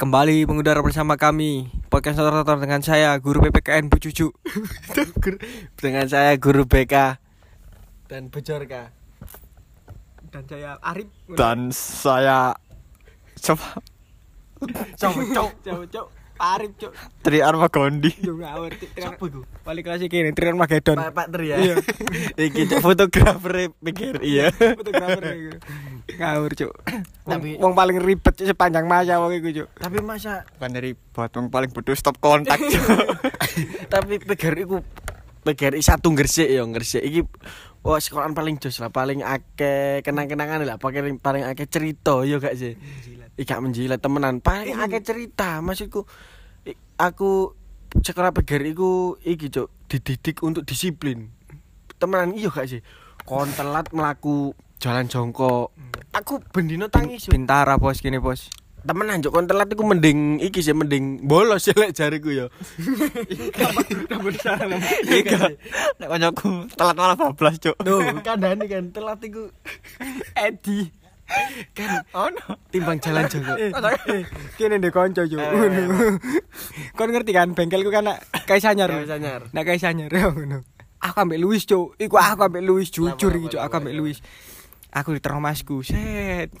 Kembali mengudara bersama kami Podcast Notor dengan saya Guru PPKN Bu Cucu. Dengan saya Guru BK Dan Bejorka Dan saya Arif. Dan saya coba. Cok cok cok cok Arif cok Tri Armagondi Yo ngawur Siapa itu? Balik kelas iki ini Trian Magedon Pak Pak Tri ya Iya. iki Cuk, fotografer pikir iya Fotografer iku. Ngawur cok Tapi- Wong paling ribet Cuk, sepanjang masa wong iku cok tapi masa Kan bukan dari buat yang paling butuh stop kontak Cuk. tapi pikir iku pikir satu gresik ya gresik iki Wah, sekolahan paling jos lah, paling akeh kenang-kenangan lah, paling paling akeh cerita ya gak sih? Ih gak menjilat temenan, paling akeh cerita. Maksudku aku sekolah peger iku iki cuk dididik untuk disiplin. Temenan iya gak sih? Kon telat melaku jalan jongkok. Aku bendino tangis. Bintara bos gini bos Temenan cuk kon telat iku mending iki sih mending bolos ya lek jariku ya. Iya. Nek kancaku telat malah bablas cuk. Tuh, kandani kan telat iku Edi. Kan Ono. timbang jalan jongkok. Eh, Kene ndek kanca yo. Kon ngerti kan bengkelku kan nak kaisanyar. Kaisanyar. Nak kaisanyar yo ngono. Aku ambek Luis, Cuk. Iku aku ambek Luis jujur iki, Cuk. Aku ambek Luis. Aku diterong masku. Set.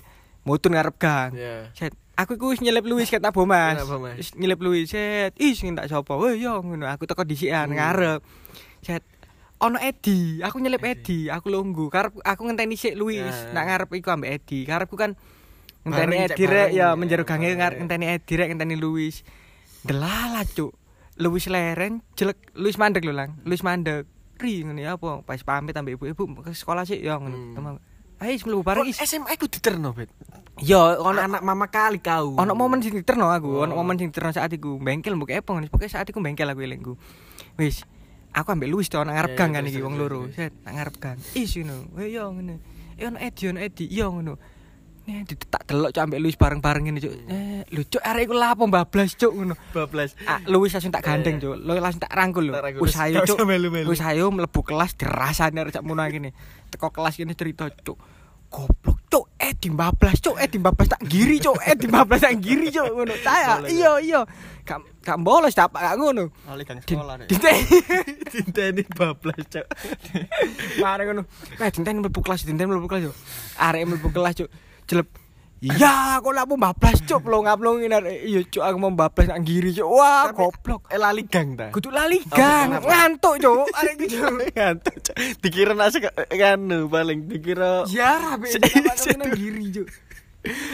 Mutun ngarep gang. Iya. Set. Aku iku wis nyelip Luis ket Abo Mas. Nyelip Luis. Set. Ih sing tak sapa? Weh yo ngono. Aku teko dhisikan ngarep. Set. Ono Edi, aku nyelip Edi, aku lungguh. Karep aku ngenteni sik Luis, Ya. nak ngarep iku ambek Edi. Karepku kan ngenteni Edi rek ya menjero gange ngarep ya. ngenteni Edi rek ngenteni Luis. Delala cuk. Luis leren jelek Luis mandek lho lang. Luis mandek. Ri ngene ya apa? Pas pamit ambek ibu-ibu ke sekolah sih ya ngono. Hmm. Ayo mlebu bareng is. SMA ku diterno, Bet. Yo Ono anak mama kali kau. ono momen sing diterno aku, Oh. ono momen sing diterno saat iku. Bengkel mbok epong, pokoke saat iku bengkel aku elingku. Wis, aku ambek Luis to nang ngarep Ya, gang ya, kan iki terus, wong loro. Set nang ngarep gang. Is ngono. Weh yo ngene. Eh ono Edi ono Edi, yo ngono. Nih tak delok cuk ambek Luis bareng-bareng ngene cuk. Eh, lho cuk arek iku lapo bablas cuk ngono. bablas. Ah, Luis langsung tak gandeng cuk. Lu langsung tak rangkul rangkul. Wis ayo melu-melu. Wis ayo mlebu kelas dirasani arek cak mono gini. Teko kelas gini cerita cuk. Goblok cuk, eh di bablas cuk, eh di bablas tak giri cuk, eh di bablas tak giri cuk ngono. Saya iya iya. Gak gak bolos tak gak ngono. Oleh gang sekolah nek. Dinteni. Bablas, Cuk. Mare ngono. Eh dinteni mlebu kelas, dinteni mlebu kelas cuk. Arek mlebu kelas cuk. Jelep. Iya, lah mau bablas cuk, lo ngaplongin arek. Iya cuk, aku mau bablas nak giri cuk. Wah, Tapi- goblok. Eh lali gang ta. Kudu lali gang, kenapa? ngantuk cuk. Arek iki. Ngantuk, Cuk. Dikira nasi kanu paling dikira Ya, sama nang giri cuk.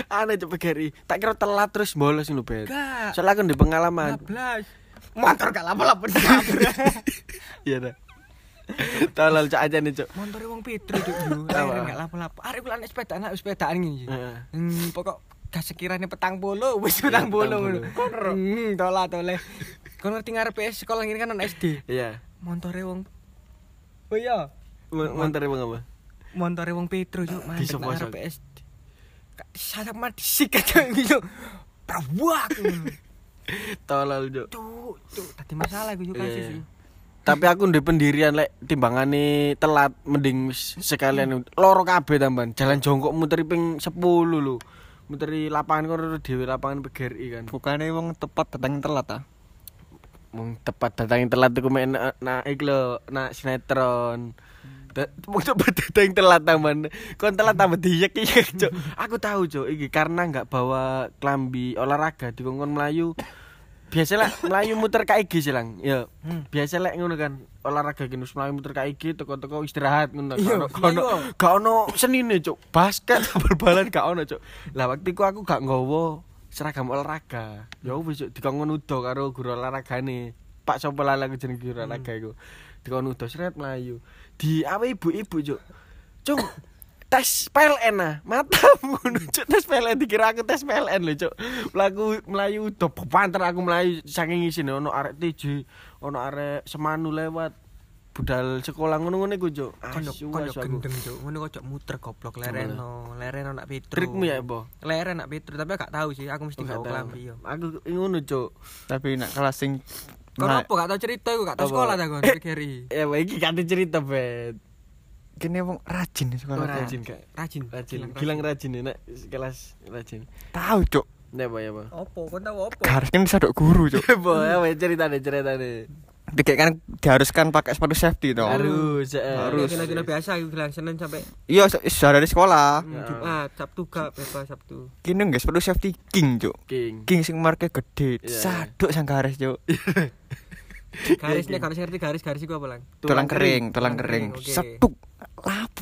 aneh cuk pegari. Tak kira telat terus bolos lho, Bet. Soalnya aku di pengalaman. Bablas. Motor gak lapo-lapo Iya dah. Tolol cak aja nih, Cuk. Motor wong Petro cuk yo. Apa? Leren gak lapo-lapo. Arek kula nek sepeda anak sepedaan ngene. Heeh. Hmm, pokok gas sekiranya petang bolo, wis petang ngono. Hmm, tola tole. Kon ngerti ngarepe sekolah ngene kan ana SD. Iya. Montore wong Oh iya, Mantar bang apa? montore wong Petro cuk, mandek nang Disop-sop. ngarepe SD. Kak sama disikat cuk gitu. Prawak. Tolol, Cuk. Cuk, tadi masalah gue juga sih. Iya. Tapi aku ndek pendirian lek timbangane telat mending sekalian loro kabeh tambahan. Jalan jongkok muteri ping 10 lho. Muteri lapangan kono dhewe lapangan PGRI kan. Bukannya wong tepat datang telat ah. Mung tepat datang telat iku mek na, na iki lho, na sinetron. Mung tepat datang telat tambahan. Kon telat tambah diyek iki, Cuk. Aku tahu, Cuk, iki karena nggak bawa klambi olahraga dikongkon melayu. Biasa lah melayu muter KIG sih lang. Ya, Hmm. biasa lek ngono kan olahraga gini melayu muter KIG teko-teko istirahat ngono. Iya, Gak ono- ono senine, Cuk. Basket bal-balan gak ono, Cuk. Lah waktu iku aku gak nggawa seragam olahraga. Ya wis Cuk, dikongkon udo karo guru olahragane. Pak sapa lali aku jeneng guru olahraga iku. Dikongkon udo seret melayu. Di awe ibu-ibu, Cuk. Cuk, tes PLN ah matamu ngono cuk tes PLN dikira aku tes PLN lho cuk mlaku melayu udah panter aku melayu saking isine ono arek TJ ono arek semanu lewat budal sekolah ngono-ngono iku cuk Asu, asu aku. gendeng cuk. Ngono kok muter goblok lereno, lereno nak Petro. trikmu ya apa Leren nak Petro, tapi gak tahu sih, aku mesti Oh, gak klambi yo. aku ngono cuk tapi nak kelas sing Kon Nah, apa gak tau cerita iku, gak tau sekolah ta kon, Eh. Keri. ya iki kate cerita bet kene wong rajin di sekolah. rajin kak Rajin, rajin Gilang rajin ya nek kelas rajin Tahu, Cuk. Ya apa ya apa? Opo, kon tahu opo? Garis kan sadok guru, Cuk. Apa ya apa ceritane ceritane. Dikek kan diharuskan pakai sepatu safety toh. Harus. eh. Harus. Gila-gila biasa iku bilang Senin sampai Iya, se- sudah dari sekolah. hmm, Jumat, Sabtu gak bebas Sabtu. Kini nggak sepatu safety king, Cuk. King. King sing marke gede. Iya. Sadok sang garis, Cuk. Garis nih, garis ngerti garis-garis iku apa lang? Tulang kering, tulang Tulang kering. oke. Setuk.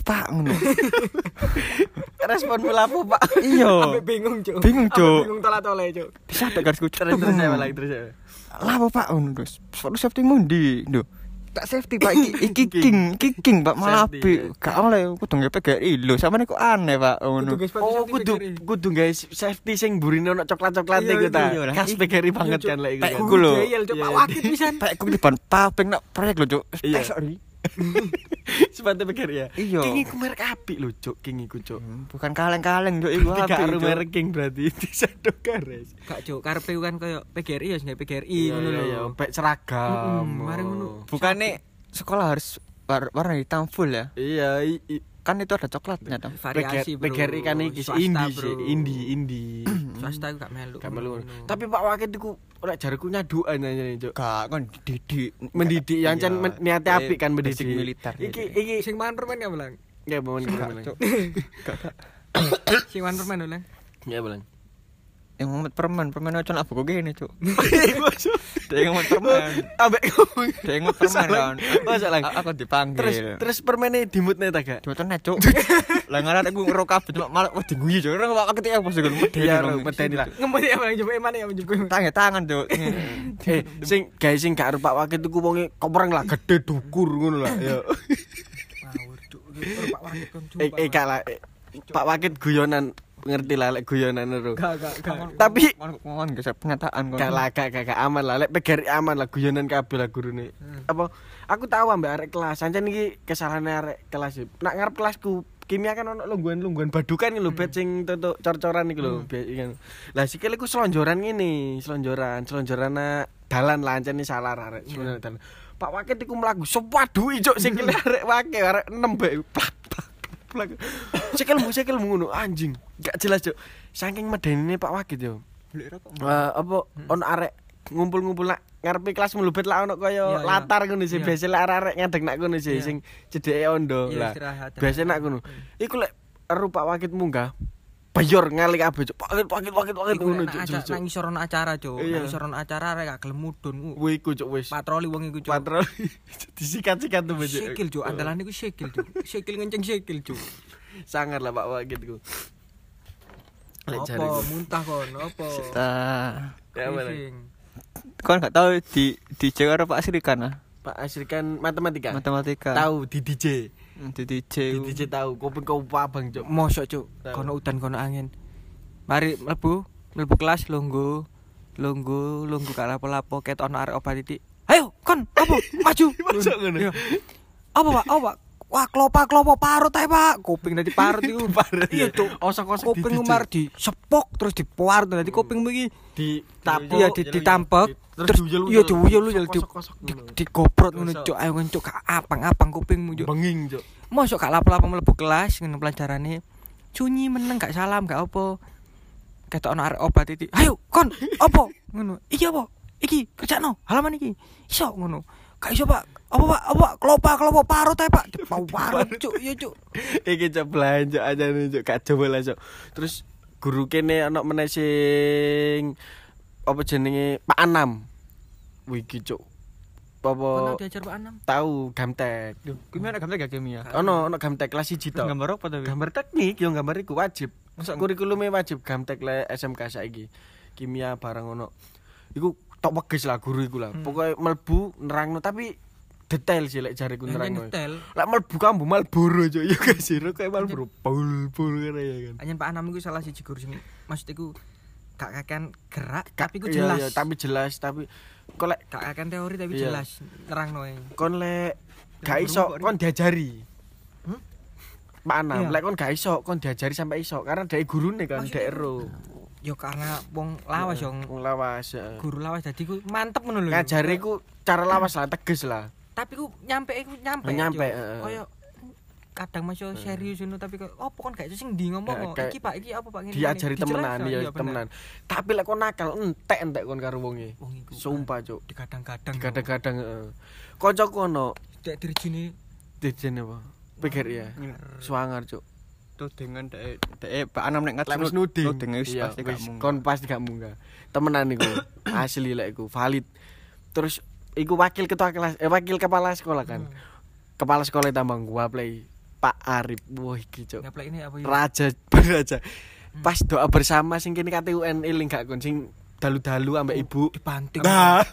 Pak, ngono. Respon apa, Pak? Iya. Ambek bingung, Cuk. Bingung, Ambek Cuk. Bingung tola-tole, Cuk. Sadok garisku. Terus terus ya lagi terus ya. Lapo, Pak, ngono, Terus Sepatu safety mundi, Duh. Tak safety Pak iki iki king, iki king Pak apik. ya. Gak oleh kudu nggak PGRI lho, sampeyan kok aneh Pak ngono. Oh, safety kudu kudu guys safety sing burine ono coklat-coklat Iya, iku ta. iya. Khas PGRI banget kan lek iku. Tek kan. lho. Pak Iya. Wakit pisan. Pak ku di ban paping nak proyek lho, Cuk. Iya. Sepatu PGRI ya. Iya. King iku merek apik lho, Cuk. King iku, Cuk. Bukan kaleng-kaleng Cuk iku apik. Cuk. merek King berarti di sadok garis. Gak, Cuk. Karepe kan koyo PGRI ya sing PGRI Iya, ngono iya, lho. iya. Pek seragam. Mari ngono. Bukannya sekolah harus war- warna hitam full ya? Iya, Kan itu ada coklatnya toh. Variasi, Bro. PGRI kan iki indie indie, indie. Swasta iku gak melu. Gak melu. Tapi Pak Wakit iku lek jareku nyadukan aja nih, Cuk. Gak kan dididik Mendidik yang Iya. can men- niate apik kan mendidik. Militer. Iki gitu. iki sing man permen ya bilang. ya bilang. Cuk. Sing man permen bilang. Ya bilang. Yang ngomong permen, permen aja nak buku gini, Cuk. Dia ngomong permen. ambek ngomong. Dia ngomong permen kan. Masalah. A- Aku dipanggil. Terus terus permennya dimutne ta gak? Cuma tenet, Cuk. Lah ngaran aku ngerok kabeh cuma malah wah diguyu, Cuk. Ora kok ketika pas iku medeni. Iya, dong. medeni lah. Ngomong ya bilang coba mana ya menjemput. Tangan tangan, Cuk. Eh, sing guys sing gak arep Pak Wakit iku wonge kopreng lah gede dukur ngono lah. Ya. Eh, eh lah. eh, Pak Wakit guyonan ngerti lah lek guyonan itu. Gak, gak, gak. Tapi ngomong geser pernyataan kok. gak lah gak gak gak aman lah lek PGRI aman lah guyonan kabeh lah gurune. Apa aku tahu ambek arek kelas, ancen iki kesalahan arek kelas. Nak ngarep kelasku kimia kan ono lungguhan-lungguhan badukan lho bet sing tutuk cor-coran iku lho. Kan. Lah sikil iku selonjoran ngene, selonjoran, selonjoran nak dalan lah ancen iki salah arek. Selonjoran dalan. Pak Wakit iku mlaku sepadu ijo sikil arek wake arek nembek plak plak. Sikilmu sikilmu ngono anjing. Gak jelas, Cuk. Saking medenine Pak Wakit yo. beli rokok. Eh, apa ono arek ngumpul-ngumpul nak ngarepe kelas mlebet lah ono kaya iya. latar ngono sih Iya. biasa lek arek ngadeg nak ngono sih Iya. sing cedeke ondo Iya, lah biasa nak ngono iku lek eru Pak Wakit munggah bayor ngali kabeh Cuk. Pak Wakit Wakit Wakit Wakit Iku ngono Cuk, nang isor ono acara, Cuk. Iya. Nang isor ono acara rek gak gelem mudun. Wih, iku cuk wis Patroli wong iku, Cuk. patroli disikat-sikat tuh Cuk. Sikil, Cuk. Andalan iku sikil, Cuk. Sikil ngenceng sikil, Cuk. sangar lah Pak Wakit ku Apa muntah kon? Apa? Ya, kan gak tahu di di Jakarta Pak Sri kan ah? Pak Asri kan matematika matematika. tahu di DJ Hmm, Di DJ. di DJ tahu kuping kau abang cuk Mosok, Cuk. Kono udan kono angin. Mari mlebu, mlebu kelas lungguh. Lungguh, lungguh gak lapo-lapo ket ono arek obat titik. Ayo, kon, apa? Maju. Masa ngono? Iya. Apa, Pak? Apa, Pak? Wah, klopa klopo parut ae, Pak. Kuping dadi parut iku. Parut, Iya, ya. Cuk. Osok-osok Kuping di- umar di sepok terus dipuar dadi kupingmu iki di tapo iya di ditampek terus iya diuyul-uyul di di digoprot ngono cuk. Ayo kan cuk. Apang-apang kupingmu cuk. Benging cuk. Mosok gak lapo-lapo mlebu kelas ngono pelajarane. Sunyi meneng gak salam gak apa. Ketok ana arek obat iki ayo kon apa? Ngono. Iki apa? Iki kerjano halaman iki. Iso ngono gak iso pak. Apa pak? Apa pak? Kelopa kelopa parut ae pak. Dipau parut cuk. Iya cuk. Iki cuk belanja aja nih cuk. Gak coba lah cuk. Terus guru kene ana meneh sing apa jenenge? Pak Anam. Wih iki cuk. Apa diajar Pak Anam? Tahu gamtek. Gimana kamu gak kimia? ono ono gamtek kelas 1 Terus tok. gambar apa tapi? gambar teknik yo gambar iku wajib. Masa kurikulumnya wajib gamtek le SMK saiki. Kimia barang ono. Iku tok weges lah guru iku lah Hmm. pokoknya melbu nerangno tapi detail sih lek jariku nerangno detail lek melbu kambu Malboro cuk ya sih kayak Malboro pul pul kene ya kan Anyen Pak Anam iku salah siji guru sing maksud iku gak kakean gerak Ka- tapi iya, jelas. iya, tapi jelas tapi kok lek gak kakean teori tapi Iya. jelas nerangno kon lek gak iso kon diajari Hmm? Pak Anam, Iya. lek kon gak iso kon diajari sampai iso karena dari gurune kan dari ero. Yo karena wong lawas yo Wong lawas. ya. guru lawas dadi ku mantep ngono lho. Ngajari ku cara lawas lah tegas lah. tapi ku nyampe iku nyampe. Nyampe, Cuk. heeh. Kaya kadang masih serius ngono tapi kok opo kon gak sing ndi ngomong Ya, kok iki Pak iki apa Pak ngene. diajari temenan ya temenan tapi lek kon nakal entek entek kon karo wonge Wong iku. sumpah cuk kadang-kadang heeh kancaku ono Dek dirjine dijen apa pikir ya swanger cuk Tuh dengan dek dek Pak Anam nek wis ngadeg nuding. nuding wis pasti gak mungkin. kon pasti gak munggah. Temenan iku asli lek iku valid. Terus iku wakil ketua kelas eh wakil kepala sekolah kan. Kepala sekolah tambang gua play. Pak Arif. Wah iki Ngaplek ini apa ya? raja raja pas doa bersama sing kene KTUN eling gak kon sing dalu-dalu ambek ibu. dibanting. Nah.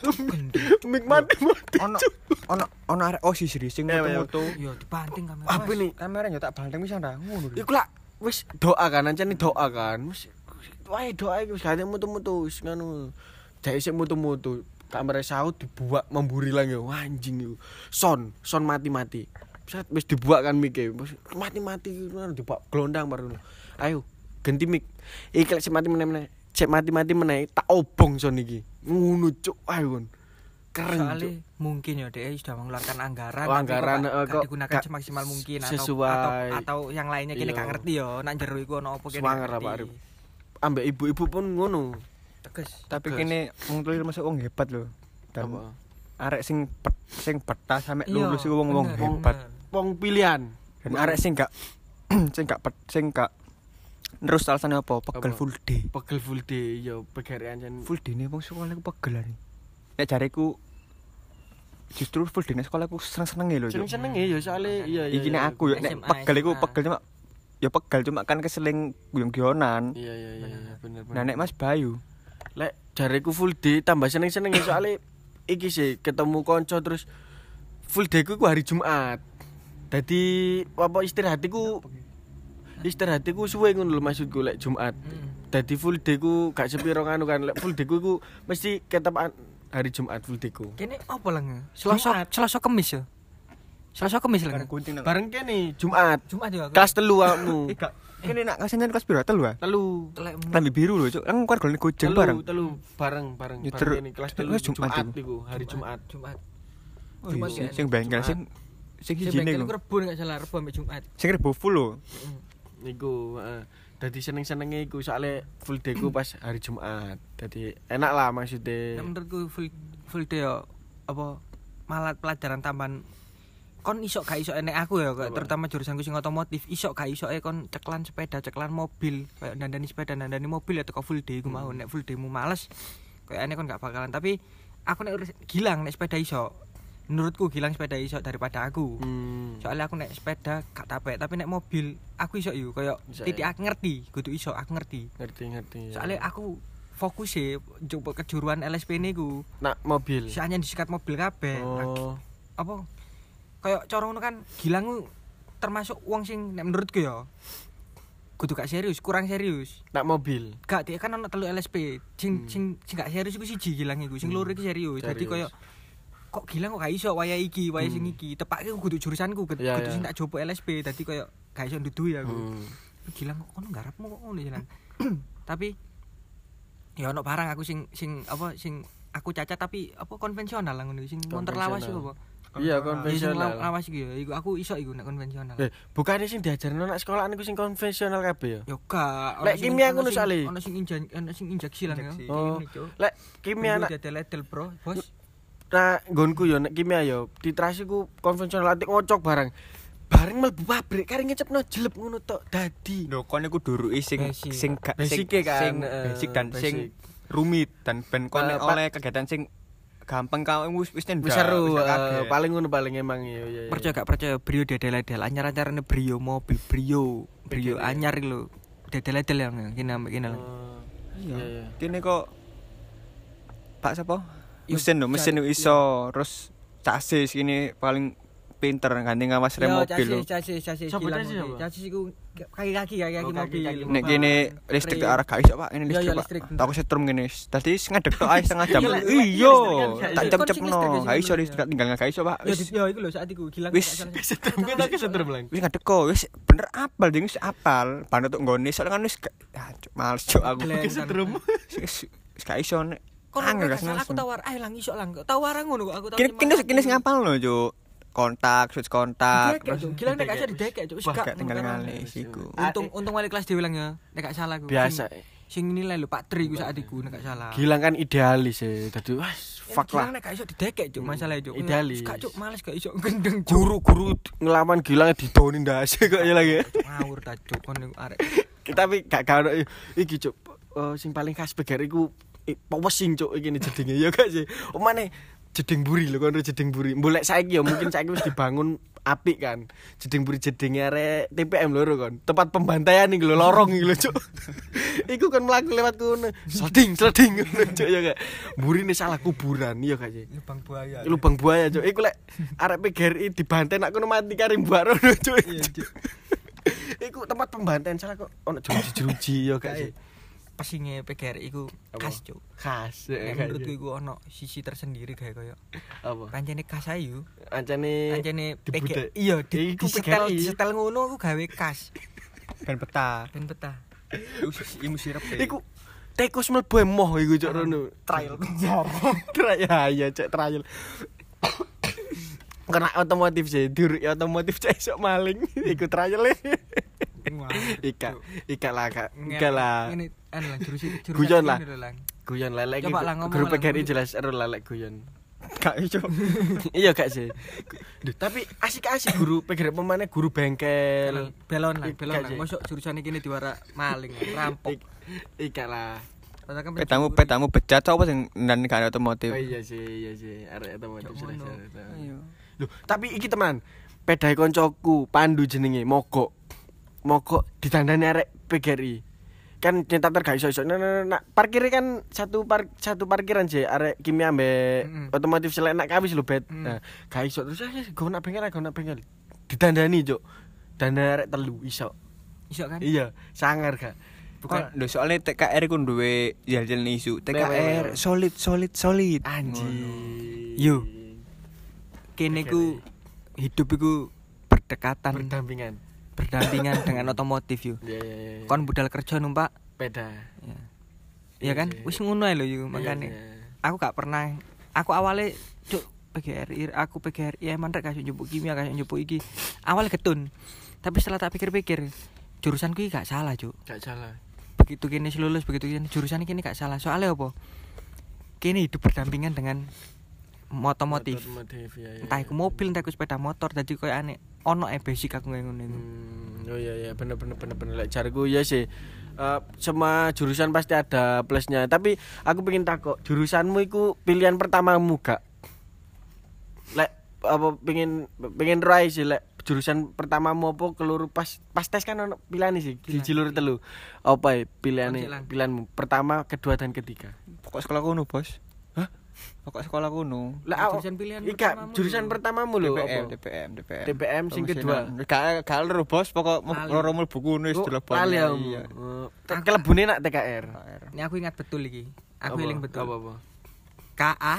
Mik mati mati Ono ono ono arek oh sih serius sing Iya, iya. moto-moto. Iya dibanting kamera. apa nih Kamera yo tak banteng wis ora ngono. iku lah wis doa kan ancane doa kan. Wis wae doa iki wis gak ada mutu-mutu wis ngono. Jek sik mutu-mutu kamera saut dibuak memburi lagi Wah, anjing iku son son mati-mati. Set, wis dibuak kan mike Wis mati-mati ngono dibuak gelondang baru. Ayo ganti mik. Iki lek sik mati-meneh cek mati-mati meneh tak obong son iki ngono cuk kon keren cuk Soalnya mungkin ya dia sudah mengeluarkan anggaran, Oh, anggaran, kok eh, gak kok digunakan gak semaksimal mungkin atau, sesuai. atau atau yang lainnya kini Iya. gak ngerti ya, nak jero iku ono apa kene. Swanger ngerti. Arif? ambek ibu-ibu pun ngono Tegas. Tapi kene wong tulir masuk wong hebat lho. Dan apa arek sing pet, sing betah sampe Iya, lulus iku wong-wong hebat. wong pilihan Dan arek sing gak sing gak pet, sing gak terus alasannya apa? Pegel Apa? full day. pegel full day yo pegere ancen Full day nih wong sekolah aku pegel. Nek jareku justru full day nek sekolah aku seneng-senenge lho. Cuk. seneng-seneng ya soalnya iya iya Iki iya, nek aku yo nek pegel iku pegel cuma ya pegel cuma kan keseling guyong-guyonan. iya iya iya iya, bener bener Nah nek Mas Bayu lek jareku full day tambah seneng-seneng ya soalnya iki sih ketemu konco terus full day ku hari Jumat Dadi apa istirahatiku istirahatiku suwe ngono lho maksudku lek Jumat. Mm. Dadi full day ku gak sepiro nganu kan lek full day ku iku mesti ketepaan hari Jumat full day ku. Kene apa lang? Selasa Selasa Kamis ya. Selasa Kamis nang. Bareng kene Jumat. Jumat ya. Kelas telu awakmu. Kene nak kasane kelas piro telu ah? Telu. Lambi biru lho, Cuk. Kan golek gojeng Telu, bareng. telu bareng bareng bareng ini kelas telu Jumat iku. hari Jumat. Jumat. Oh, Jumat iya, ya. sing bengkel sing sing Sing bengkel iku. ku Rebo nek salah Rebo sampai Jumat. Sing rebo full lho. Niku, heeh. Dadi seneng-senenge iku soalnya full day ku pas hari Jumat. Dadi enak lah maksudnya. Nek menurutku full full day ya apa malah pelajaran tambahan kon iso gak iso enek aku ya Apa? terutama jurusanku sing otomotif iso gak iso e kon ceklan sepeda ceklan mobil kayak dandani sepeda dandani mobil ya teko full day ku mau nek full day mu males kayak aneh kon gak bakalan tapi aku nek gilang nek sepeda iso menurutku gilang sepeda iso daripada aku Hmm. soalnya aku nek sepeda gak tapek tapi nek mobil aku iso yuk kayak titik ya? aku ngerti kudu iso aku ngerti ngerti ngerti. ya. soalnya aku fokus sih coba kejuruan LSP ini ku nak mobil. soalnya disikat mobil kabeh Oh. apa kayak ngono kan gilang ku termasuk uang sing menurutku ya kudu gak serius kurang serius Nak mobil. gak dia kan ono telu LSP sing sing sing gak serius iku siji gilang iku sing Hmm. loro iki serius dadi Serius. koyo kok gilang kok gak iso waya iki waya sing Hmm. iki tepake kudu jurusanku kudu kudu iya. sing tak jopo LSP dadi koyo gak iso ndudu ya aku Hmm. gilang kok kono garapmu kok ngono gilang tapi ya ono barang aku sing sing apa sing aku cacat tapi apa konvensional lah ngono sing montor lawas iku apa Iya Ya, sing law- konvensional. lawas ya iku aku iso iku nek konvensional Eh, bukannya sing diajarno nak sekolah niku sing konvensional kabeh ya? yo gak Lek kimia ngono soalé. ono sing ono sing injeksi lah ya Injeksi. Oh. Lek kimia dedel bro bos nah nggonku yo nek kimia yo diterasi ku konvensional atik ngocok barang. Bareng mlebu pabrik kare ngecepno jelep ngono tok dadi. Lho kon iku duruki sing Basic. sing gak Basic sing kan, sing eh, basic dan basic. sing rumit dan ben kon Eh, oleh kegiatan sing gampang kau wis wis. Wis seru, eh, paling ngono paling emang iya iya. iya. percaya gak percaya brio dedel-dedel anyar-anyarane brio mobil brio brio ya. anyar lho dedel-dedel yang kene kene. Oh, Iya. Iya iya. Kene kok Pak sapa? Mesin lho, mesin jan- iso terus chassis ini paling pinter ganti ngawas rem Yo, mobil lho. chassis chassis chassis mobil. siapa? chassis iku kaki-kaki kaki-kaki Oh, mobil Nek kene listrik arah gak iso Pak, ini listrik Pak. Tak setrum ngene. Dadi ngadeg tok ae setengah jam. Iya, tak cep-cepno. Sing listrik Gak iso ya, listrik tinggal gak iso Pak. Yo, Wis di- yo iku lho saat iku gilang Wis. Setrum kita lang. wis ngadeg kok wis bener apal ding wis apal. Pan untuk nggone soalnya kan wis males cuk aku. Wis gak iso nek. Angel gak salah aku tawar, ayo lang iso lang. Tawar ngono kok aku tawar. Kini kini kini sing apal lho cuk. kontak, switch kontak. Cuk. Gila nek iso didekek, Cuk. Wah, gak tinggal ngalih siku. Untung untung wali kelas dhewe lang ya. Nek gak salah ku. biasa Sing, nilai lho Pak Tri ku saat iku nek gak salah. Gilang kan idealis ya dadi wah fuck Gilang lah nek gak iso didekek, Cuk, masalah Cuk. Idealis. Gak Cuk, males gak iso gendeng, Cuk. guru-guru ngelawan Gilang didoni ndase kok ya lagi Ngawur ta, Cuk, kon niku arek. tapi gak gak iki cuk eh, sing paling khas pegar iku i- pewesing cuk iki jedinge ya gak sih? Omane jeding buri lho kon jeding buri. Mbok lek saiki ya mungkin saiki wis dibangun apik kan. Jeding buri jedinge arek TPM loro kon tempat pembantaian iki lho lorong iki lho cuk. Iku kan mlaku lewat kono sleding sleding cuk ya gak? Burine salah kuburan ya gak sih? Lubang buaya. lubang buaya cuk. Iku lek arek PGRI dibantai nak kono mati kari mbak rono cuk. Iya, Cuk. iku tempat pembantaian salah kok. Ono jeruji-jeruji ya gak sih Pesinge PGRI iku Apa? khas, Cuk. khas Nek menurutku iku ono sisi tersendiri kayak koyo apa pancene khas ayu. Pancene dibudak- PGRI. Iya, di, Iku di setel setel ngono aku gawe khas. Ben peta. Ben betah. Imu sirep. iku tikus mlebu emoh iku cuk rono trial penjara. trial ya ya cuk trial kena otomotif sih dur otomotif cek sok maling iku trial ika ika lah kak ika lah Ini anu lah jurus jurus. Guyon lah. ini guyon lelek Coba lah, ngomong grup PGRI jelas ero lelek guyon Gak iso. iya gak sih tapi asik-asik guru PGRI pemane guru bengkel Belon lah, belon lah. Mosok jurusan iki diwara maling, rampok. Ik- ika lah Petamu petamu becat apa sing nan gak otomotif. Oh iya sih, iya sih. Arek otomotif jelas. jelas. Ayo. Loh, tapi iki teman, pedae koncoku Pandu jenenge Mogok. Mogok ditandani arek PGRI. Kan nyetar gak iso-iso. Nah, nah, nah, parkir kan satu par satu parkiran sih arek kimia ambek Mm. otomotif selek nak kawis lho, Bet. Mm. Nah, gak iso terus aja go nak bengkel, go nak bengkel. Ditandani, Cuk. Dandani arek telu iso. Iso kan? Iya, sangar gak? Bukan, lho soalnya TKR ku duwe jalan isu. TKR solid solid solid. Anjing. Yo. Kene ku hidup iku berdekatan, berdampingan. Berdampingan dengan otomotif yo. Iya, iya, iya. Kon budal kerja numpak, peda. ya. Iya kan? Iya, iya. Wis ngono lho yo makane. Iya, Aku gak pernah aku awalnya cuk PGRI aku PGRI emang rek kasih njupuk kimia kasih njupuk iki. Awalnya getun. Tapi setelah tak pikir-pikir jurusanku iki gak salah, Cuk. Gak salah. Begitu kene lulus, begitu kene jurusan ini gak salah. Soalnya apa? Kene hidup berdampingan dengan otomotif. Otomotif ya. ya, Entah ya. iku mobil, entah iku sepeda motor, jadi koyo aneh. Ono e basic aku ngono iku. Hmm, oh iya iya bener bener bener bener lek jarku ya sih. Eh, semua jurusan pasti ada plusnya. Tapi aku pengen takut jurusanmu itu pilihan pertamamu gak? Lek apa pengen pengen rai sih lek jurusan pertamamu apa keluru pas pas tes kan ono pilihan sih siji loro telu apa ya pilihan lang. pilihanmu pertama kedua dan ketiga Pokok sekolah kuno, Bos. Pokok sekolah kuno. lah Jurusan pilihan ika pertamamu jurusan pertamamu lho TPM, apa? TPM, TPM. TPM sing kedua. Gak gak loro, Bos. Pokok loro mlebu kuno wis Oh, dileboni. lali ya. Iya. Oh, kelebune nak TKR. Ini aku ingat betul iki. Aku eling betul. Apa apa? KA,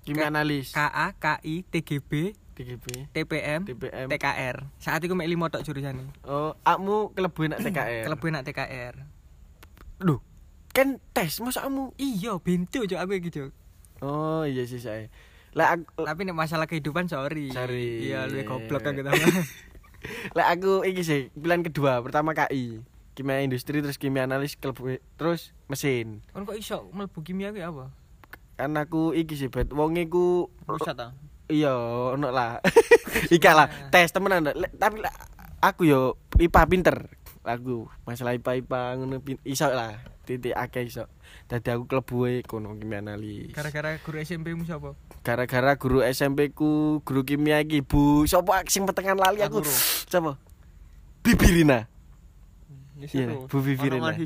Kimia analis. KA, KI, TGB, TGB, TPM, TPM. TKR. Saat itu mek limo tok jurusane. Oh, akmu kelebu nak TKR. Kelebu nak TKR. Duh, kan tes masa kamu. Iya, bintu cok aku iki cok. Oh, iya sih saya. Lah aku Tapi nek masalah kehidupan sorry. Sorry. Iya, lu goblok kan kita. lah aku iki sih pilihan kedua, pertama KI. Kimia industri terus kimia analis kelebu terus mesin. Kon kok iso mlebu kimia kuwi apa? Kan aku iki sih bet wong iku Rusak ta? iya ono lah. Ika lah, tes temenan. Tapi lah, aku yo IPA pinter. Aku masalah IPA IPA ngono iso lah. Titik akeh iso. Dadi aku klebu e kono kimia analis. Gara-gara guru SMP mu sapa? Gara-gara guru SMP ku guru kimia iki Bu, sapa sing petengan lali aku. Sapa? Bibirina. Iya, Iya, Bu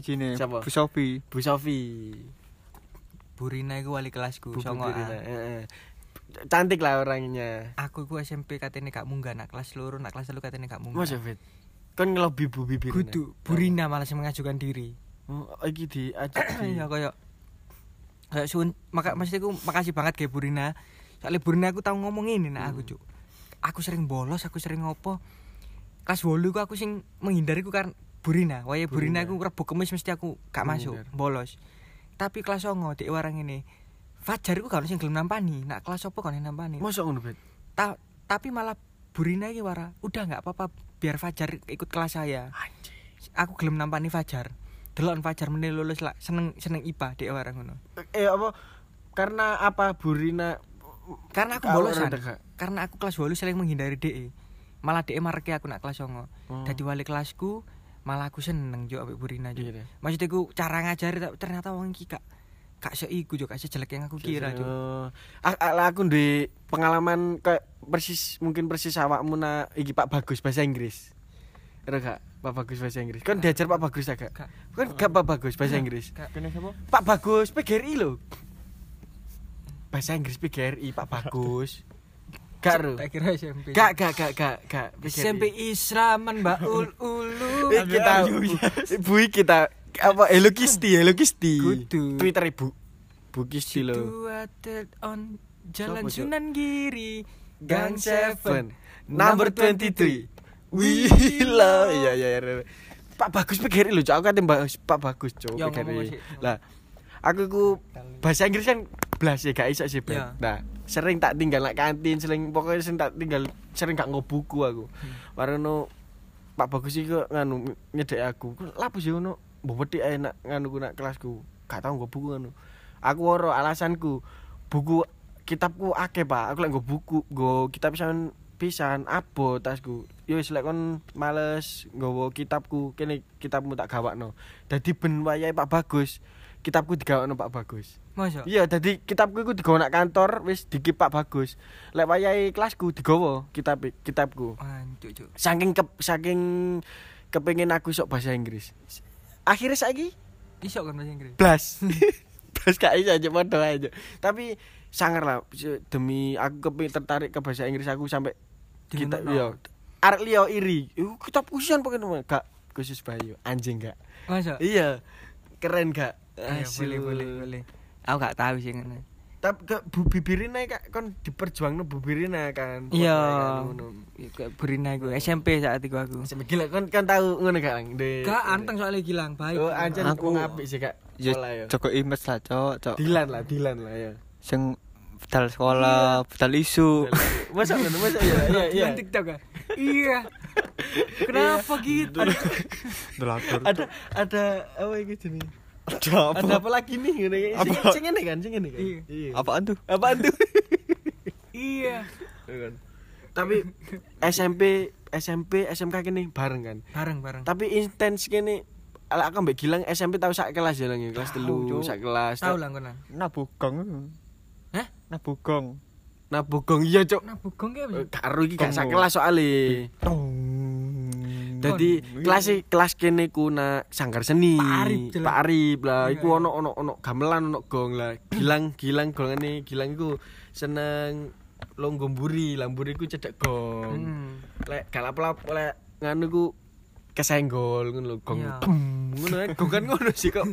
sini. Siapa? Bu Sofi. Bu Sofi. Burina iku wali kelasku, Bu songo. Bibirina. ah. heeh. Cantik lah orangnya. Aku iku SMP katene gak munggah nak kelas loro, nak kelas telu katene gak munggah. Mas Fit. Kon ngelobi Bu Bibirina. Kudu Burina malah sing mengajukan diri. Oh, iki diajak di. Iya koyo kayak sun maka maksudku makasih banget kayak Burina. Soalnya Burina aku tahu ngomong ini nah aku, Cuk. Aku sering bolos, aku sering ngopo. Kelas 8 ku aku sing menghindari ku karena Burina. Waya Burina Burina. aku Rebo Kemis mesti aku gak masuk, Menghindar. bolos. Tapi kelas 9 dek warang ini Fajar ku ono sing gelem nampani. Nak kelas opo kan nampani. Mosok ngono, Bet? Ta tapi malah Burina iki wara udah nggak apa-apa biar Fajar ikut kelas saya aku gelem nampani Fajar delok Fajar meneh lulus lah. Seneng seneng IPA dek wara ngono. Eh apa? Karena apa Burina karena aku bolosan karena aku kelas 8 sering menghindari DE malah DE mareke aku nak kelas 9 Oh. dadi wali kelasku malah aku seneng jo ambek Burina jo Iya, deh. maksudku cara ngajari ternyata wong iki gak gak seiku jo gak sejelek yang aku kira jo Oh. Aku di pengalaman kayak persis mungkin persis awakmu na iki Pak Bagus bahasa Inggris. Ada gak Pak Bagus bahasa Inggris? Kan diajar Pak Bagus agak. Gak. Kan gak Pak Bagus bahasa Inggris. Kene sapa? Pak Bagus PGRI lo. Bahasa Inggris PGRI Pak Bagus. Gak ro. tak kira SMP Gak gak gak gak gak. SMP Islaman Baul Ulu Eh, kita Bu kita apa Hello Kisti Hello Kisti. Twitter Ibu. Bu Kisti lo. Situated on Jalan? Sunan Giri Gang Gang 7 Number 23 Wila Iya iya iya Pak Bagus PGRI lho Cok Aku kate Pak Bagus Cok Ya, PGRI. Lah Aku ku Bahasa Inggris kan Belas ya gak iso sih Ya. Ben Nah Sering tak tinggal nak kantin Sering Pokoknya sering tak tinggal Sering gak ngobuku aku Hmm. Warno Pak Bagus iki nganu nyedek aku. Lapo sih ngono? Mbok wedi ae nak nganu ku nak kelasku. Gak tau nggo buku ngono. Aku ora alasanku. Buku kitabku akeh, Pak. Aku lek nggo buku, nggo kitab pisan pisan abo tasku. Ya wis lek kon males nggawa kitabku, kene kitabmu tak gawakno. Dadi ben wayahe Pak Bagus, kitabku digawakno Pak Bagus. Masa? Iya, dadi kitabku iku digawa nak kantor wis dikip Pak Bagus. Lek wayahe kelasku digawa kitab kitabku. Wancuk, Cuk. saking ke, saking kepengin aku sok bahasa Inggris. Akhirnya saiki Iso kan bahasa Inggris. blas. blas gak iso aja padha aja. Tapi sangar lah demi aku kepengin tertarik ke bahasa Inggris aku sampai kita Dinono. yo arek liya iri. Iku kitab kusian pokoknya gak khusus Bayu anjing gak. Masa? Iya. Keren gak? Ayo, Asu. boleh, boleh, boleh. Aku gak tahu sih ngono. Tapi ke Bu Bibirina kak kan diperjuangno Bu Bibirina kan. Iya. Kayak Burina iku SMP saat itu aku. Sampai gila kan kan tahu ngono gak Lang? Di- Gak anteng soalnya gilang, baik. Oh, anjen Aku- ngapik sih, Kak. Ya Sekolah ya. Imes lah, Cok, Cok. Dilan lah, Dilan lah ya. Sing budal sekolah, budal isu. Masa ngono, masa iya, iya, iya. Di TikTok kan? Iya. Kenapa gitu? Delatur. Ada ada apa iki jenenge? Ada Ada apa lagi nih ngene iki? Sing Apa? sing ngene kan, sing ngene kan. Iya. Apaan tuh? Apaan tuh? Iya. Iya kan. Tapi SMP, SMP, SMK kene bareng kan. Bareng, bareng. Tapi intens kene ala aku mbek Gilang SMP tahu sak kelas ya lang ya, kelas Tahu, 3 Cuk. sak kelas. Tahu lah kono. Nabugong. Hah? Nabugong. Nah, bogong iya, Cuk. Nah, bugong ki Eh, Karo iki gak sak Tunggu. kelas soalnya. Jadi Kon. kelas kelas kene ku na sanggar seni. Pak Arif, lah, iku ono ono ono gamelan ono gong lah. Gilang gilang golongane gilang iku seneng longgo mburi, lah mburi ku cedek gong. Hmm. Lek galap lap lek nganu ku kesenggol ngono lho gong. Ngono ae, gong kan ngono sih kok.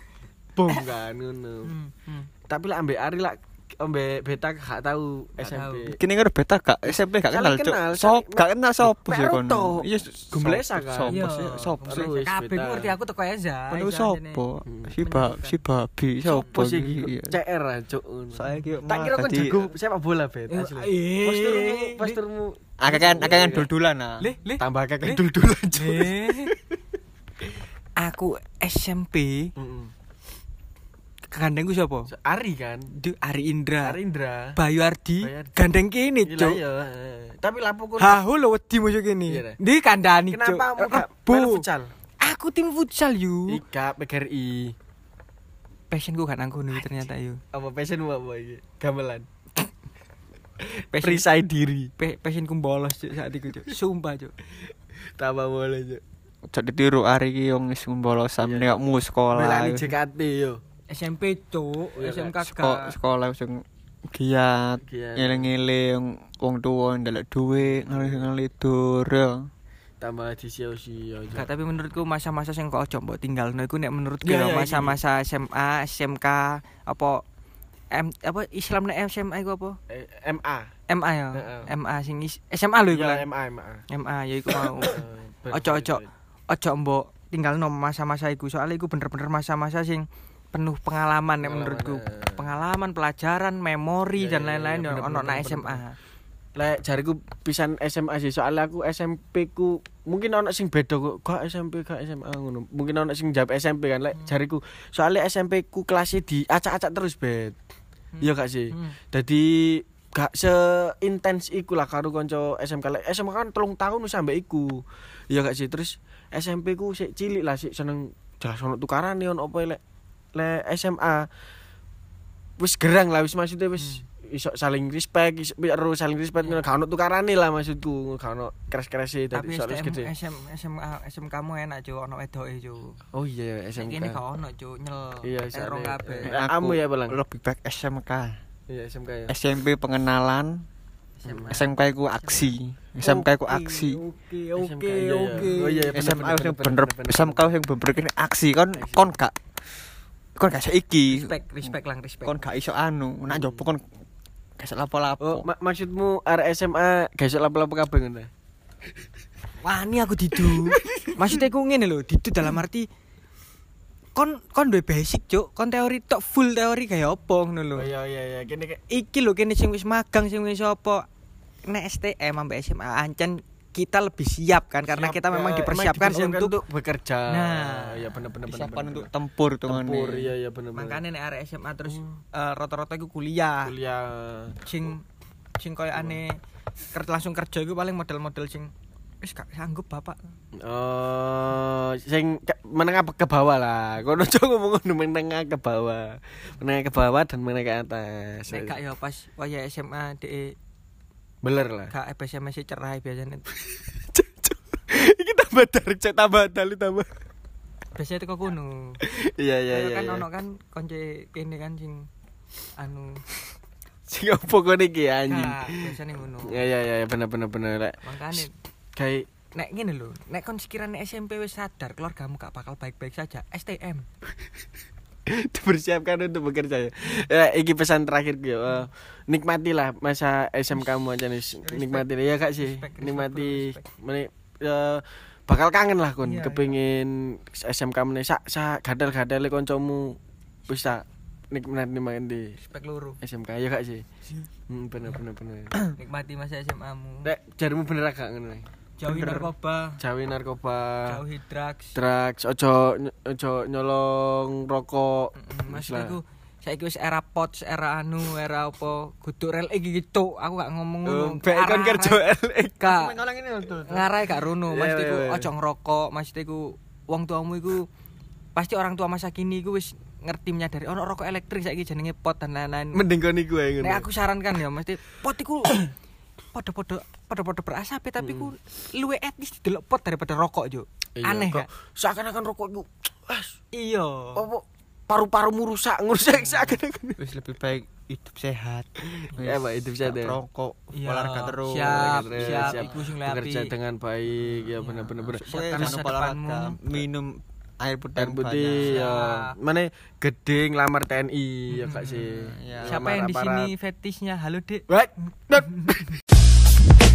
Bom kan ngono. Hmm. hmm. Tapi lah ambek Ari lah ambek beta gak tahu SMP. Kini ngerti beta gak SMP gak kenal, Cok. kenal, Sop, gak kenal sop sih Peru kono. toh. Iya, Gumblesa kan? Sop Iya. sih, sop sih. Kabeh beta. ngerti aku teko Eza. Kono Eza sopo? Si ba si babi sopo Apa sih iki? Iya. CR cuk. Saya ki tak kira kan tadi- jago sepak bola bet Eh, asli. Posturmu posturmu Akeh kan akeh kan dul-dulan ah. Tambah Le. dul-dulan. Aku SMP Gandengku sapa? Ari kan. Du Ari Indra. Ari Indra. Bayu Ardi Bayu Ardi. gandeng kene, Gila Cuk. ya. eh. Tapi lapo ku Hahu lo wedi musuh Iya, kene. dah. Di kandani, Cuk. kenapa mu gak main futsal? Aku tim futsal yu. Ika PGRI. Passionku gak nang kono ternyata yu. Apa passionmu apa iki? Gamelan. Passion, Perisai diri. pe, passionku bolos Cuk saat itu, Cuk. Sumpah, Cuk. Tambah boleh cuk. Cok ditiru ari ki wong wis mbolosan Iya. nek mu sekolah. Melani JKT yo. SMP, Cuk. SMK gak. sekolah sing giat ngeling-eling wong tuwa ndelok dhuwit ngalih-ngalih ya. Tambah disio-sio. Gak, tapi menurutku masa-masa sing kok ojo mbok tinggalno iku nek menurutku iya, masa-masa SMA, SMK, apa M apa Islam nek SMA iku apa? Eh, MA. MA ya. Heeh. MA sing is- SMA lho iku. Ya. MA MA. MA ya iku mau. Eh, ojo. Ojo mbok tinggalno masa-masa iku soalnya iku bener-bener masa-masa sing penuh pengalaman Pengalaman, menurutku. eh. Pengalaman, pelajaran, memori Iya, dan iya, lain-lain iya, yang bener, ono SMA. lek jariku pisan SMA sih soalnya aku SMP ku mungkin ono sing beda kok gak SMP gak SMA ngono mungkin ono sing jawab SMP kan lek jariku soalnya SMP ku kelasnya di acak-acak terus bet iya gak sih Hmm. Jadi gak seintens iku lah karo kanca SMK. Lek SMK kan telung tahun sampe iku. Iya gak sih? Terus SMP ku sik cilik lah sik seneng jelas ono tukaran ono apa lek lek SMA wis gerang lah wis maksudnya wis iso saling respect, iso ero saling respect ngono gak ono tukarane lah maksudku, gak ono keres-kerese Tapi dadi STM, gede. SM, SMA, SM kamu enak cuk, ono wedoke cuk. Oh iya SMK. Ini gak ono cuk, nyel. Iya, kabeh. Eh, kamu ya, Belang? Lebih baik SMK. Iya SMK ya. SMP pengenalan, SMA. SMK ku aksi. SMK ku aksi. Oke, SMK, oke, iya, iya. oke. Oh iya, SMA bener. SMK yang bener aksi kon kon gak kon gak saiki. Respect, respect lang, respect. Kon gak iso anu, nak jopo kon gak iso lapo-lapo. Oh, ma- maksudmu arek SMA gak iso lapo-lapo kabeh ngono. Wah, ini aku didu. Maksudnya aku ngene lho, didu dalam arti kon kon duwe basic cuk, kon teori tok full teori kayak apa ngono lho. Oh iya iya iya, kene Iki lho kene sing wis magang sing wis apa nek STM sampai SMA ancen kita lebih siap kan karena Siap, kita memang ya, dipersiapkan emang untuk bekerja. Nah, ya. Disiapkan bener, untuk tempur tuh tempur, iya iya bener. makanya nek arek SMA terus eh, rata-rata iku kuliah. kuliah. Sing sing koyo aneh ker- langsung kerja iku paling model-model sing wis gak sanggup bapak. Oh, sing ke, menengah ke bawah lah. Kono cok ngomong menengah ke bawah. Menengah ke bawah dan menengah ke atas. Nek gak ya pas waya SMA de beler lah. gak SMS cerai biasanya. Iki tambah tarik cek tambah dali tambah. Biasanya teko kono. Iya iya Kayak iya. kan iya. ono kan konce kene kan sing anu Sing opo kono iki anjing. gak biasanya ngono. Iya iya iya bener bener bener lek. Makanya Kayak nek ngene lho, nek kon sekiranya SMP wis sadar keluargamu gak bakal baik-baik saja, STM. dipersiapkan untuk bekerja. Ya. ya iki pesan terakhir gue uh, nikmatilah masa SMK kamu aja nih nikmati. Ya kak sih? Respect, nikmati respect. meni, eh, bakal kangen lah kon Iya, kepengin SMK meneh sak sak gadal-gadale kancamu bisa nikmati nikmati Spek loro. SMK ya kak sih? Hmm, bener bener bener. Nikmati masa SMA-mu. Rek, jarimu bener gak ngono Jauhi bener. narkoba, jauhi narkoba jauhi drugs. drugs ojo ojo nyolong rokok Mas iku saiki wis era pots, era anu, era apa? Kudu rel iki gitu. Aku gak ngomong ngono. Oh, Baik kan kerja ini tuh. Ngarai gak rono, Iya, Mas iku iya. ojo ngerokok, Mas iku wong tuamu iku pasti orang tua masa kini iku wis ngerti menyadari ono rokok elektrik saiki jenenge pot dan lain-lain. Mending kon iku ae ngono. Nek aku sarankan ya mesti pot iku podo-podo podo-podo berasap tapi ku luwe etis didelok pot daripada rokok yo. Iya, Aneh kok? Seakan-akan rokok wes Iya. apa paru-parumu rusak ngurusak seakan-akan. Wis lebih baik hidup sehat. Ya, Pak, hidup sehat ya. Rokok, Iya, olahraga terus. siap. Terus, iku sing bekerja dengan baik ya Jangan masa lupa olahraga, minum air putih Air putih banyak. ya. Mana gede ngelamar TNI ya kak sih. ya. Siapa yang di sini fetishnya? Halo, Dek. Wait, wait.